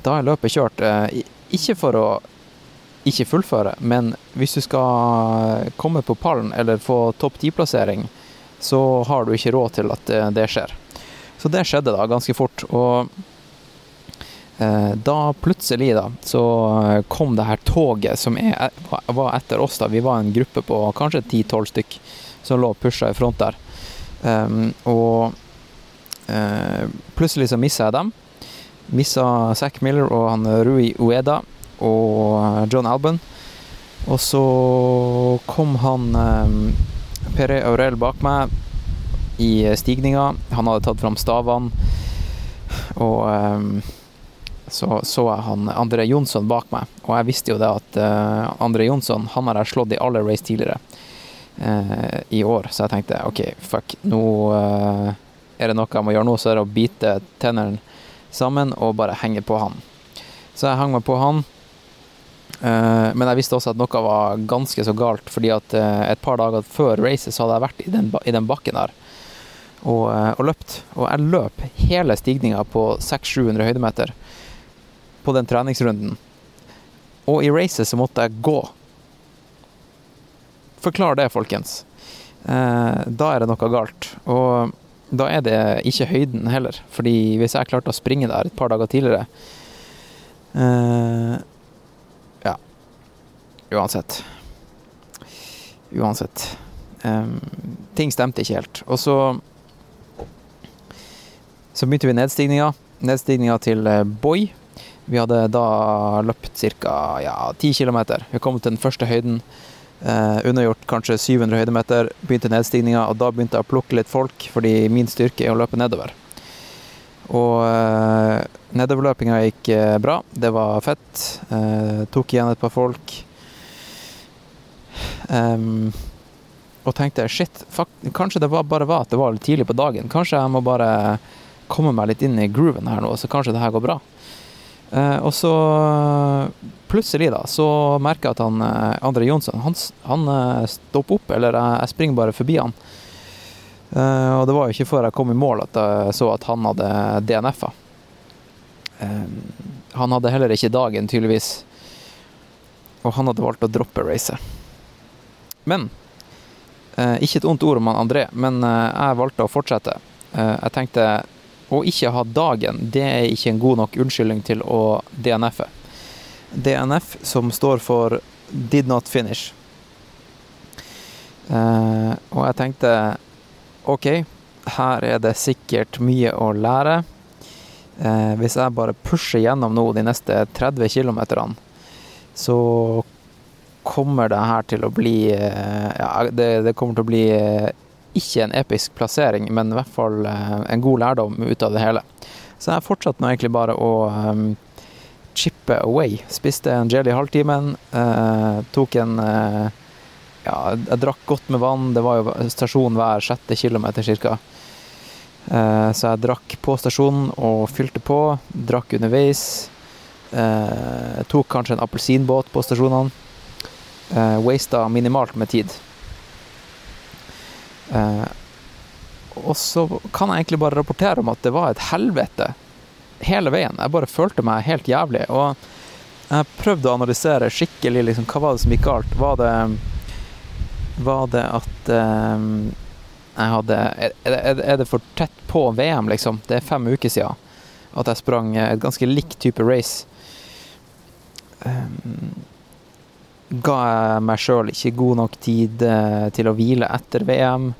Da er løpet kjørt. Eh, ikke for å ikke fullføre, men hvis du skal komme på pallen eller få topp ti-plassering, så har du ikke råd til at uh, det skjer. Så det skjedde da ganske fort. Og da plutselig da, så kom det her toget som er, var etter oss. da, Vi var en gruppe på kanskje 10-12 stykk som lå pusha i front der. Um, og uh, plutselig så missa jeg dem. Missa Zack Miller og han Rui Ueda og John Alban. Og så kom han um, Pere Aurel bak meg i stigninga. Han hadde tatt fram stavene. Og um, så så jeg han André Jonsson bak meg, og jeg visste jo det at uh, André Jonsson han har jeg slått i alle race tidligere eh, i år, så jeg tenkte OK, fuck, nå eh, er det noe jeg må gjøre nå, så er det å bite tennene sammen og bare henge på han. Så jeg hang meg på han. Eh, men jeg visste også at noe var ganske så galt, fordi at eh, et par dager før racet så hadde jeg vært i den, i den bakken der og, eh, og, løpt. Og jeg løp hele stigninga på 600-700 høydemeter på den treningsrunden. Og i racet så måtte jeg gå Forklar det, folkens. Eh, da er det noe galt. Og da er det ikke høyden heller. Fordi hvis jeg klarte å springe der et par dager tidligere eh, Ja. Uansett. Uansett. Ting stemte ikke helt. Og så Så begynte vi nedstigninga. Nedstigninga til eh, Boy. Vi hadde da løpt ca. Ja, 10 km. Vi kom til den første høyden. Eh, undergjort kanskje 700 høydemeter, begynte nedstigninga, og da begynte jeg å plukke litt folk, fordi min styrke er å løpe nedover. Og eh, nedoverløpinga gikk eh, bra, det var fett. Eh, tok igjen et par folk. Um, og tenkte shit, fuck, kanskje det var bare var at det var litt tidlig på dagen. Kanskje jeg må bare komme meg litt inn i grooven her nå, så kanskje det her går bra. Uh, og så plutselig da, så merker jeg at han uh, André Jonsson han, han uh, stopper opp, eller jeg springer bare forbi han. og det var jo ikke før jeg kom i mål at jeg så at han hadde DNF-a. han hadde heller ikke dagen, tydeligvis. Og han hadde valgt å droppe racet. Men ikke et ondt ord om han André, men jeg valgte å fortsette. jeg tenkte å ikke ha dagen, det er ikke en god nok unnskyldning til å DNF-e. DNF som står for Did Not Finish. Uh, og jeg tenkte OK, her er det sikkert mye å lære. Uh, hvis jeg bare pusher gjennom nå de neste 30 km, så kommer det her til å bli uh, Ja, det, det kommer til å bli ikke en episk plassering, men i hvert fall en god lærdom ut av det hele. Så jeg fortsatte nå egentlig bare å um, chippe away. Spiste en jelly halvtimen. eh, tok en eh, Ja, jeg drakk godt med vann. Det var jo stasjon hver sjette kilometer ca. Eh, så jeg drakk på stasjonen og fylte på. Drakk underveis. Eh, tok kanskje en appelsinbåt på stasjonene. Eh, Wasta minimalt med tid. Eh, og så kan jeg egentlig bare rapportere om at det var et helvete hele veien. Jeg bare følte meg helt jævlig. Og jeg prøvde å analysere skikkelig liksom, hva var det som gikk galt. Var det, var det at um, jeg hadde er, er, er, det for tett på VM, liksom? Det er fem uker siden at jeg sprang et ganske likt type race. Um, ga jeg meg sjøl ikke god nok tid uh, til å hvile etter VM?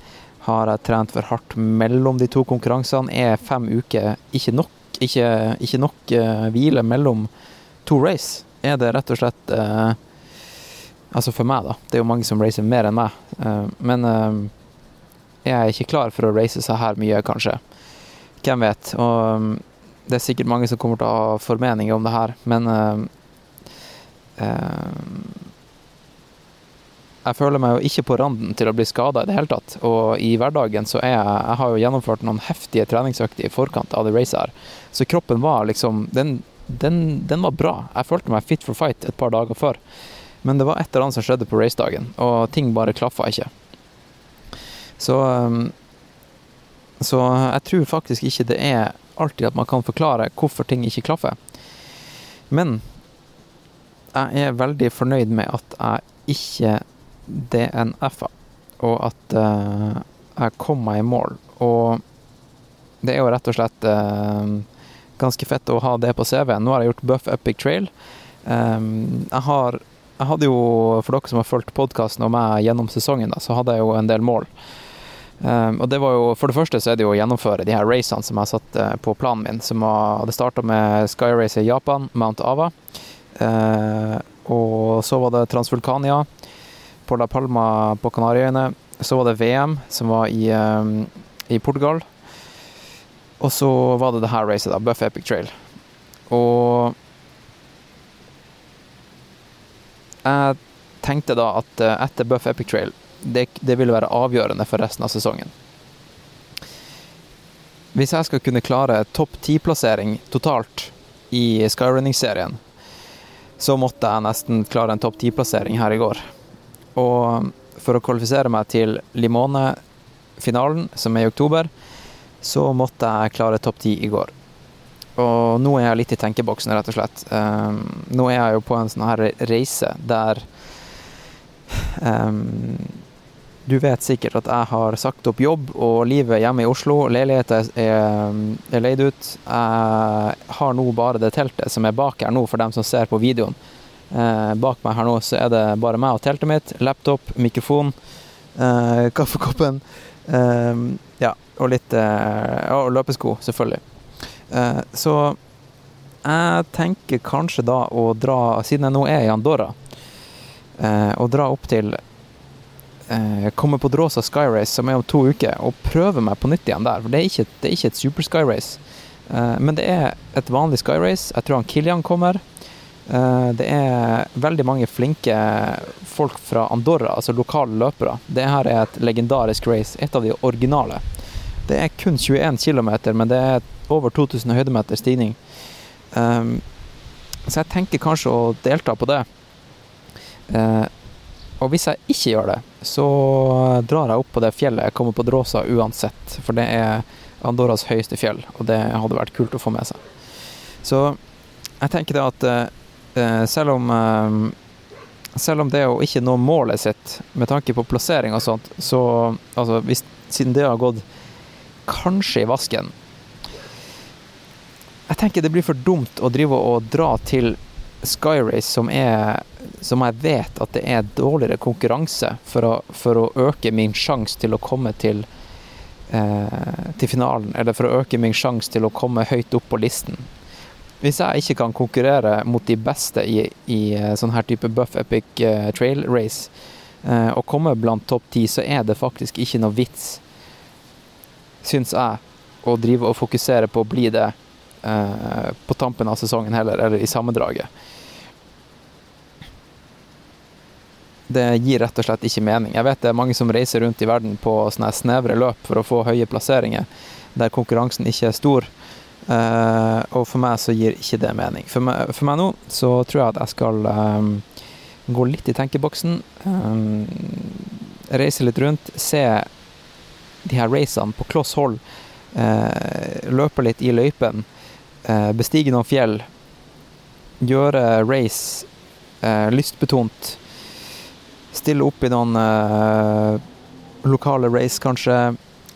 Har jeg trent for hardt mellom de to konkurransene? Er fem uker ikke nok, ikke, ikke nok uh, hvile mellom to race? Er det rett og slett uh, Altså for meg, da. Det er jo mange som racer mer enn meg. Uh, men er jeg ikke klar for å race så her mye, kanskje? Hvem vet? Og det er sikkert mange som kommer til å ha formeninger om det her, men jeg føler meg jo ikke på randen til å bli skada i det hele tatt. Og i hverdagen så er jeg Jeg har jo gjennomført noen heftige treningsøkter i forkant av det racet her. Så kroppen var liksom den, den, den, var bra. Jeg følte meg fit for fight et par dager før. Men det var et eller annet som skjedde på racedagen, og ting bare klaffa ikke. Så um, Så jeg tror faktisk ikke det er alltid at man kan forklare hvorfor ting ikke klaffer. Men jeg er veldig fornøyd med at jeg ikke DNF-a, og at uh, jeg kom meg i mål. Og det er jo rett og slett uh, ganske fett å ha det på CV-en. Nå har jeg gjort Buff Epic Trail. Um, jeg, har, jeg hadde jo, for dere som har fulgt podkasten og meg gjennom sesongen, da, så hadde jeg jo en del mål. Um, og det var jo, For det første så er det jo å gjennomføre de her racene som jeg har satt uh, på planen min. som var, Det starta med Sky Race i Japan, Mount Ava. Uh, og så var det Transvulkania på La Palma på Kanariøyene. Så var det VM, som var i, um, i Portugal. Og så var det det her racet, da, Buff Epic Trail. Og jeg tenkte da at eh, etter Buff Epic Trail, det, det ville være avgjørende for resten av sesongen. Hvis jeg skal kunne klare topp ti-plassering totalt i Skyrunning-serien, så måtte jeg nesten klare en topp ti-plassering her i går. Og for å kvalifisere meg til Limone-finalen, som er i oktober, så måtte jeg klare topp ti i går. Og nå er jeg litt i tenkeboksen, rett og slett. Um, nå er jeg jo på en sånn her reise der um, Du vet sikkert at jeg har sagt opp jobb og livet hjemme i Oslo. Leiligheten er, er leid ut. Jeg har nå bare det teltet som er bak her nå, for dem som ser på videoen. Eh, bak meg her nå så er det bare meg og teltet mitt, laptop, mikrofon, eh, kaffekoppen eh, Ja, og litt eh, Og løpesko, selvfølgelig. Eh, så jeg tenker kanskje da å dra, siden jeg nå er i Andorra, eh, å dra opp til Komme på Drosa Sky Race, som er om to uker, og prøve meg på nytt igjen der. For det er ikke, det er ikke et super Sky Race, men det er et vanlig Sky Race. Jeg tror han Kilian kommer. Eh, det er veldig mange flinke folk fra Andorra, altså lokale løpere. Det her er et legendarisk race, et av de originale. Det er kun 21 km, men det er over 2000 høydemeter stigning. Um, så jeg tenker kanskje å delta på det. Uh, og hvis jeg ikke gjør det, så drar jeg opp på det fjellet. Jeg kommer på Dråsa uansett, for det er Andorras høyeste fjell, og det hadde vært kult å få med seg. Så jeg tenker det at Eh, selv om eh, selv om det å ikke nå målet sitt med tanke på plassering og sånt, så altså hvis, Siden det har gått kanskje i vasken Jeg tenker det blir for dumt å drive og dra til Skyrace, som er Som jeg vet at det er dårligere konkurranse for å, for å øke min sjanse til å komme til eh, til finalen, eller for å øke min sjanse til å komme høyt opp på listen. Hvis jeg ikke kan konkurrere mot de beste i, i eh, sånn her type buff epic eh, trail race, eh, og komme blant topp ti, så er det faktisk ikke noe vits, syns jeg, å drive og fokusere på å bli det på tampen av sesongen heller, eller i sammendraget. Det gir rett og slett ikke mening. Jeg vet det er mange som reiser rundt i verden på snevre løp for å få høye plasseringer, der konkurransen ikke er stor. Uh, og for meg så gir ikke det mening. For meg, for meg nå så tror jeg at jeg skal um, gå litt i tenkeboksen. Um, reise litt rundt, se de her racene på kloss hold. Uh, løpe litt i løypen. Uh, bestige noen fjell. Gjøre race lystbetont. Stille opp i noen lokale race, kanskje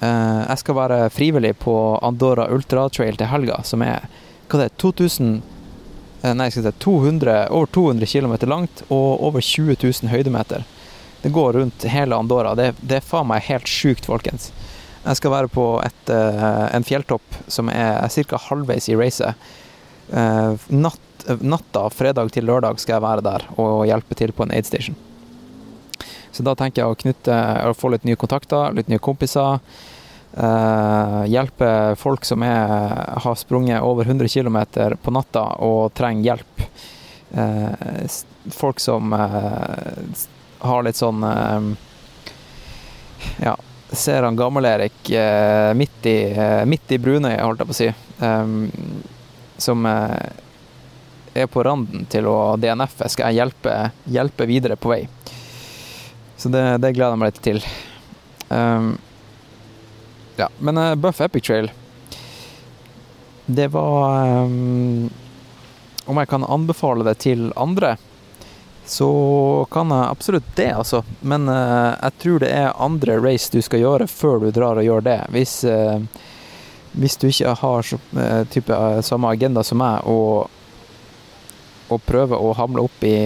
jeg skal være frivillig på Andorra Ultra Trail til helga, som er hva det er, 2000 eh, Nei, skal si 200, over 200 km langt og over 20 000 høydemeter. Det går rundt hele Andorra. Det, det er faen meg helt sjukt, folkens. Jeg skal være på et, eh, en fjelltopp som er ca. halvveis i racet. Natt, natta, fredag til lørdag, skal jeg være der og hjelpe til på en aid station. Så da tenker jeg å knytte, å få litt nye kontakter, litt nye kompiser. Uh, hjelpe folk som er, har sprunget over 100 km på natta og trenger hjelp. Uh, folk som uh, har litt sånn Ja, ser han Gammel-Erik midt, i, midt i Brunøy, holdt jeg på å si. Um, som er på randen til å DNF-e, skal jeg hjelpe, hjelpe videre på vei. Så det, det gleder jeg meg litt til. Um, ja, men uh, Buff Epic Trail Det var um, Om jeg kan anbefale det til andre, så kan jeg absolutt det, altså. Men uh, jeg tror det er andre race du skal gjøre før du drar og gjør det. Hvis, uh, hvis du ikke har så, type, samme agenda som meg og, og prøver å hamle opp i,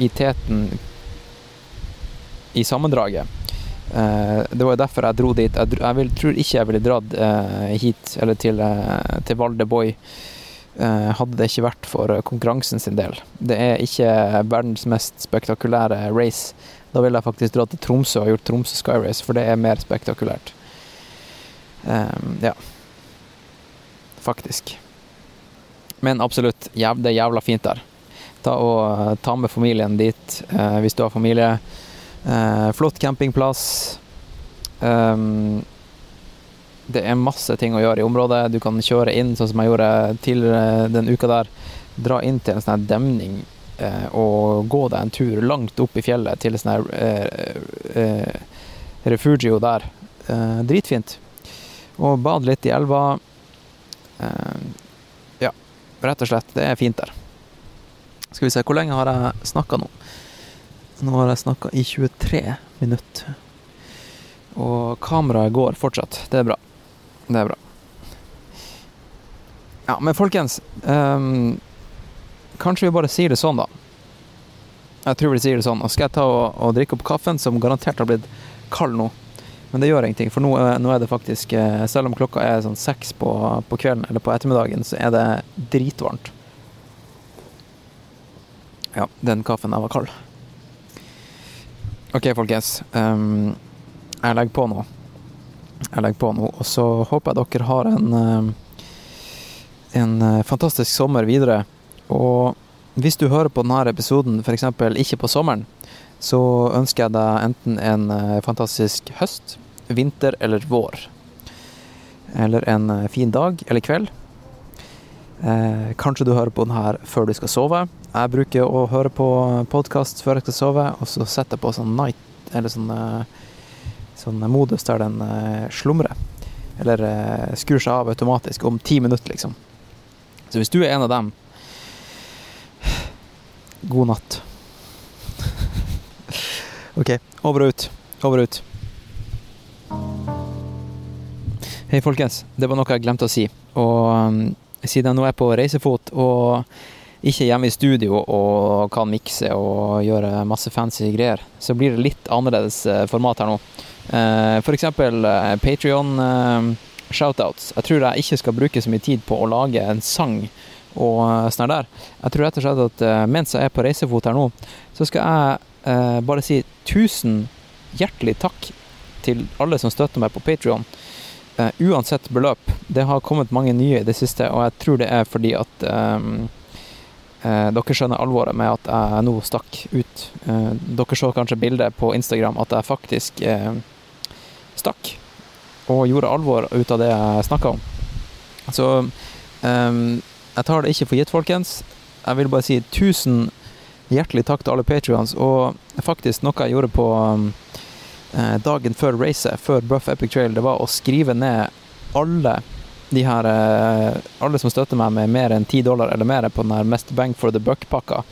i teten i sammendraget. Uh, det var jo derfor jeg dro dit. Jeg, jeg vil, tror ikke jeg ville dratt uh, hit, eller til, uh, til Val de Boy, hadde det ikke vært for konkurransen sin del. Det er ikke verdens mest spektakulære race. Da ville jeg faktisk dratt til Tromsø og gjort Tromsø Sky Race, for det er mer spektakulært. ja. Faktisk. Men absolutt, det er jævla fint der. Ta, og, ta med familien dit hvis du har familie. Eh, flott campingplass. Um, det er masse ting å gjøre i området. Du kan kjøre inn, sånn som jeg gjorde tidligere den uka der. Dra inn til en sånn demning eh, og gå deg en tur langt opp i fjellet til sånn her eh, eh, refugio der. Eh, dritfint. Og bade litt i elva. Eh, ja, rett og slett. Det er fint der. Skal vi se, hvor lenge har jeg snakka nå? Nå har jeg snakka i 23 minutter. Og kameraet går fortsatt. Det er bra. Det er bra. Ja, men folkens um, Kanskje vi bare sier det sånn, da. Jeg tror vi sier det sånn. Og skal jeg ta og, og drikke opp kaffen, som garantert har blitt kald nå. Men det gjør ingenting, for nå, nå, er det faktisk eh, Selv om klokka er sånn seks på, på kvelden eller på ettermiddagen, så er det dritvarmt. Ja, den kaffen der var kald. OK, folkens. Um, jeg legger på nå. Jeg legger på nå, og så håper jeg dere har en, uh, en uh, fantastisk sommer videre. Og hvis du hører på denne episoden f.eks. ikke på sommeren, så ønsker jeg deg enten en uh, fantastisk høst, vinter eller vår. Eller en fin dag eller kveld. Eh, kanskje du hører på den her før du skal sove. Jeg bruker å høre på podkast før jeg skal sove, og så setter jeg på sånn night, eller sånn, eh, sånn modus der den eh, slumrer. Eller eh, skrur seg av automatisk om ti minutter, liksom. Så hvis du er en av dem God natt. OK, over og ut. Over og ut. Hei, folkens. Det var noe jeg glemte å si. Og siden jeg nå er på reisefot og ikke hjemme i studio og kan mikse og gjøre masse fancy greier, så blir det litt annerledes eh, format her nå. F.eks. for eksempel eh, Patrion shoutouts. Jeg tror jeg ikke skal bruke så mye tid på å lage en sang og sånn der. Jeg tror rett og slett at mens jeg er på reisefot her nå, så skal jeg bare si tusen hjertelig takk til alle som støtter meg på Patrion. uansett beløp. Det har kommet mange nye i det siste, og jeg tror det er fordi at Eh, dere skjønner alvoret med at jeg nå stakk ut. Eh, dere så kanskje bildet på Instagram at jeg faktisk eh, stakk. Og gjorde alvor ut av det jeg snakka om. Så jeg tar det ikke for gitt, folkens. Jeg vil bare si tusen hjertelig takk til alle patrions. Og faktisk noe jeg gjorde på dagen før racet, før Buff Epic Trail, det var å skrive ned alle de her eh, Alle som støtter meg med mer enn 10 dollar eller mer på den her Mest bang for the buck-pakka.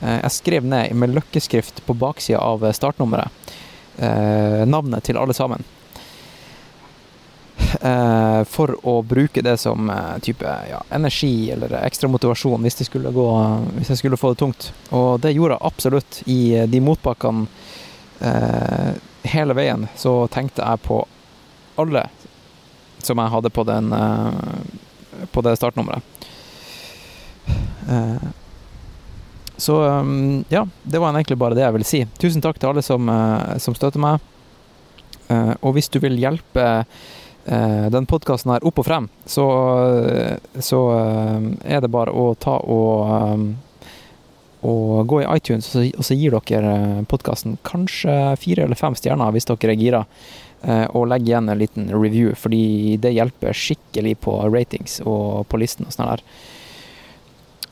Eh, jeg skrev ned med løkkeskrift på baksida av startnummeret eh, navnet til alle sammen. For å bruke det som type ja, energi eller ekstra motivasjon hvis, skulle gå, hvis jeg skulle få det tungt. Og det gjorde jeg absolutt. I de motbakkene hele veien så tenkte jeg på alle som jeg hadde på, den, eh, på det startnummeret. Eh, så mm, ja, det var egentlig bare det jeg ville si. Tusen takk til alle som, eh, som støtter meg. Og hvis du vil hjelpe den podkasten her opp og frem, så, så er det bare å ta og og gå i iTunes, og så gir dere podkasten kanskje fire eller fem stjerner hvis dere er gira. Eh, og legg igjen en liten review, fordi det hjelper skikkelig på ratings og på listen og sånn der.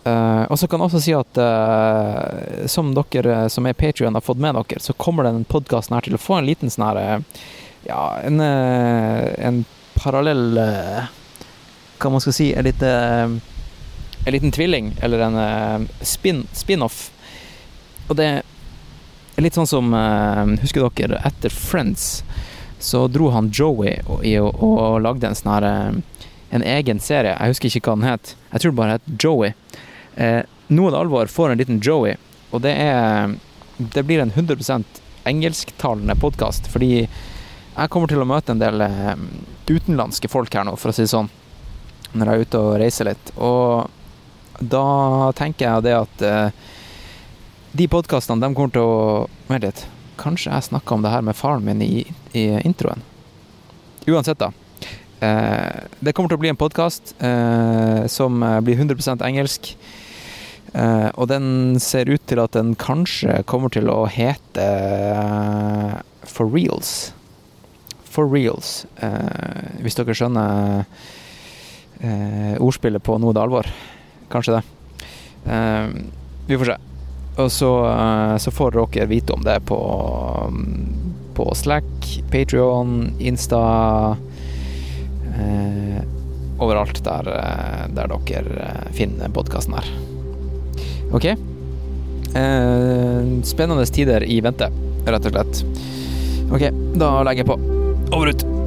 Uh, og så kan jeg også si at uh, som dere som er Patrion har fått med dere, så kommer den podkasten her til å få en liten sånn her Ja, en, en parallell Hva man skal si En liten, en liten tvilling, eller en spin-off. Spin og det er litt sånn som Husker dere etter Friends? Så dro han Joey og, og, og lagde en sånn her eh, en egen serie. Jeg husker ikke hva den het. Jeg tror det bare het Joey. Eh, nå er det alvor får en liten Joey, og det er Det blir en 100% engelsktalende podkast, fordi jeg kommer til å møte en del eh, utenlandske folk her nå, for å si det sånn, når jeg er ute og reiser litt. Og da tenker jeg det at eh, de podkastene, de kommer til å Vent litt. Kanskje jeg snakka om det her med faren min i, i introen. Uansett, da. Eh, det kommer til å bli en podkast eh, som blir 100% engelsk. Eh, og den ser ut til at den kanskje kommer til å hete eh, For Reals. For Reals. Eh, hvis dere skjønner eh, ordspillet på noe det alvor. Kanskje det. vi får se. Og så, eh, så, får dere vite om det på, på Slack, Patrion, Insta eh, Overalt der, eh, der dere eh, finner podkasten her. OK? Eh, spennende tider i vente, rett og slett. OK, da legger jeg på. Over ut.